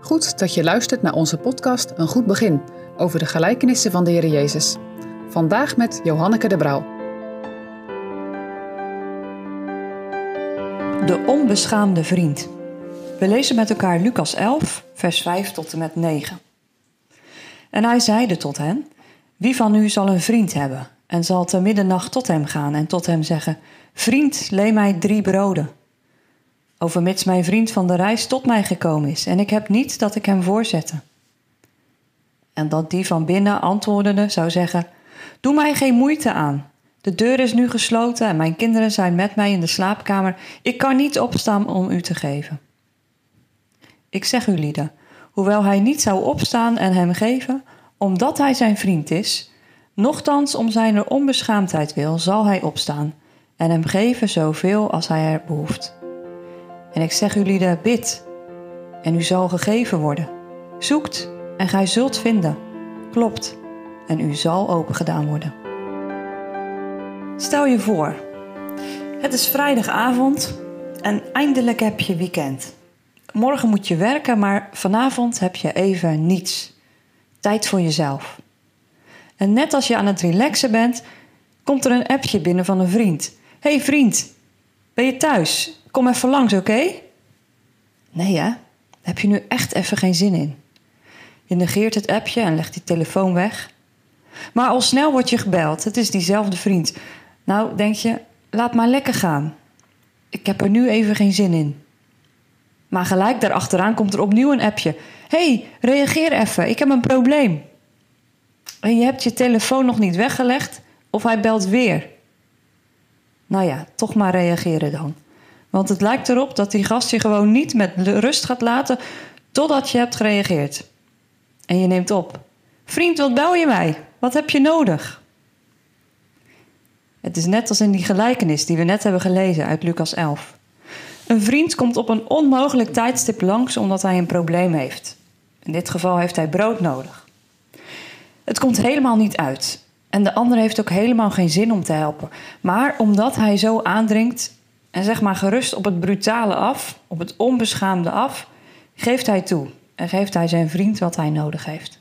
Goed dat je luistert naar onze podcast Een Goed Begin over de gelijkenissen van de Heer Jezus. Vandaag met Johanneke de Brouw. De onbeschaamde vriend. We lezen met elkaar Lucas 11, vers 5 tot en met 9. En hij zeide tot hen: Wie van u zal een vriend hebben en zal te middernacht tot hem gaan en tot hem zeggen: Vriend, leen mij drie broden. Overmits mijn vriend van de reis tot mij gekomen is en ik heb niet dat ik hem voorzette. En dat die van binnen antwoordende zou zeggen: Doe mij geen moeite aan. De deur is nu gesloten en mijn kinderen zijn met mij in de slaapkamer. Ik kan niet opstaan om u te geven. Ik zeg u, lieden, hoewel hij niet zou opstaan en hem geven, omdat hij zijn vriend is, nochtans om zijn onbeschaamdheid wil, zal hij opstaan en hem geven zoveel als hij er behoeft. En ik zeg u, lieden, bid en u zal gegeven worden. Zoekt en gij zult vinden. Klopt en u zal opengedaan worden. Stel je voor, het is vrijdagavond en eindelijk heb je weekend. Morgen moet je werken, maar vanavond heb je even niets. Tijd voor jezelf. En net als je aan het relaxen bent, komt er een appje binnen van een vriend. hey vriend, ben je thuis? Kom even langs, oké? Nee hè, heb je nu echt even geen zin in. Je negeert het appje en legt die telefoon weg. Maar al snel wordt je gebeld. Het is diezelfde vriend. Nou, denk je, laat maar lekker gaan. Ik heb er nu even geen zin in. Maar gelijk daarachteraan komt er opnieuw een appje. hey, reageer even, ik heb een probleem. En je hebt je telefoon nog niet weggelegd of hij belt weer. Nou ja, toch maar reageren dan. Want het lijkt erop dat die gast je gewoon niet met rust gaat laten totdat je hebt gereageerd. En je neemt op. Vriend, wat bel je mij? Wat heb je nodig? Het is net als in die gelijkenis die we net hebben gelezen uit Lucas 11. Een vriend komt op een onmogelijk tijdstip langs omdat hij een probleem heeft. In dit geval heeft hij brood nodig. Het komt helemaal niet uit. En de ander heeft ook helemaal geen zin om te helpen. Maar omdat hij zo aandringt en zeg maar gerust op het brutale af, op het onbeschaamde af, geeft hij toe en geeft hij zijn vriend wat hij nodig heeft.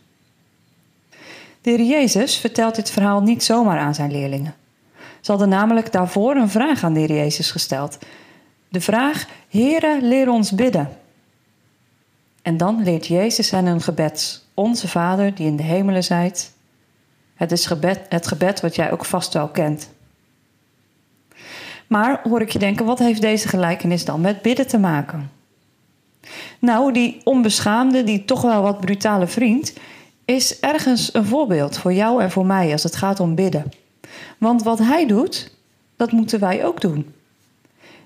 De heer Jezus vertelt dit verhaal niet zomaar aan zijn leerlingen. Ze hadden namelijk daarvoor een vraag aan de heer Jezus gesteld. De vraag, Heere, leer ons bidden. En dan leert Jezus hen een gebed. Onze Vader die in de hemelen zijt. Het is gebed, het gebed wat jij ook vast wel kent. Maar hoor ik je denken, wat heeft deze gelijkenis dan met bidden te maken? Nou, die onbeschaamde, die toch wel wat brutale vriend, is ergens een voorbeeld voor jou en voor mij als het gaat om bidden. Want wat hij doet, dat moeten wij ook doen.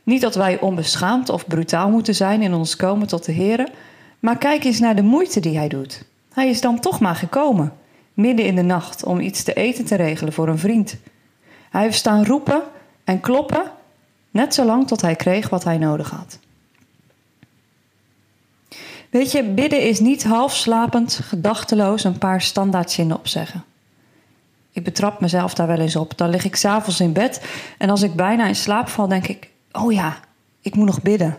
Niet dat wij onbeschaamd of brutaal moeten zijn in ons komen tot de Heer, maar kijk eens naar de moeite die hij doet. Hij is dan toch maar gekomen, midden in de nacht, om iets te eten te regelen voor een vriend. Hij heeft staan roepen en kloppen, net zolang tot hij kreeg wat hij nodig had. Weet je, bidden is niet half slapend, gedachteloos een paar standaardzinnen opzeggen. Ik betrap mezelf daar wel eens op. Dan lig ik s'avonds in bed en als ik bijna in slaap val, denk ik: Oh ja, ik moet nog bidden.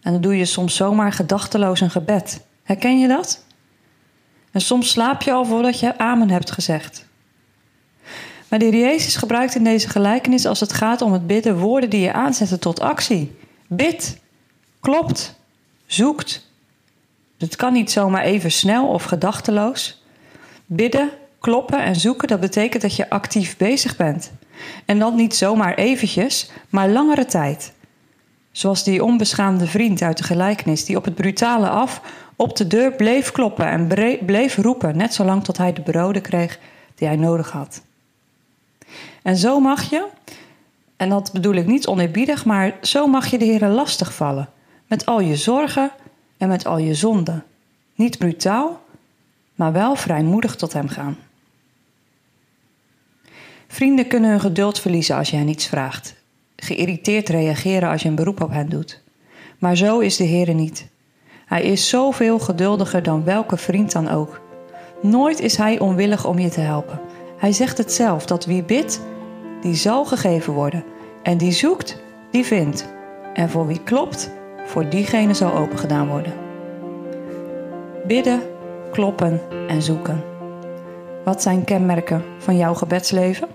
En dan doe je soms zomaar gedachteloos een gebed. Herken je dat? En soms slaap je al voordat je Amen hebt gezegd. Maar de Jezus gebruikt in deze gelijkenis als het gaat om het bidden woorden die je aanzetten tot actie. Bid, klopt, zoekt. Het kan niet zomaar even snel of gedachteloos. Bidden, kloppen en zoeken, dat betekent dat je actief bezig bent. En dat niet zomaar eventjes, maar langere tijd. Zoals die onbeschaamde vriend uit de gelijkenis die op het brutale af op de deur bleef kloppen en bleef roepen, net zolang tot hij de broden kreeg die hij nodig had. En zo mag je, en dat bedoel ik niet oneerbiedig, maar zo mag je de Heer lastig vallen. Met al je zorgen en met al je zonden. Niet brutaal, maar wel vrijmoedig tot Hem gaan. Vrienden kunnen hun geduld verliezen als je hen iets vraagt. Geïrriteerd reageren als je een beroep op hen doet. Maar zo is de Heer niet. Hij is zoveel geduldiger dan welke vriend dan ook. Nooit is hij onwillig om je te helpen. Hij zegt het zelf dat wie bidt, die zal gegeven worden. En die zoekt, die vindt. En voor wie klopt, voor diegene zal opengedaan worden. Bidden, kloppen en zoeken. Wat zijn kenmerken van jouw gebedsleven?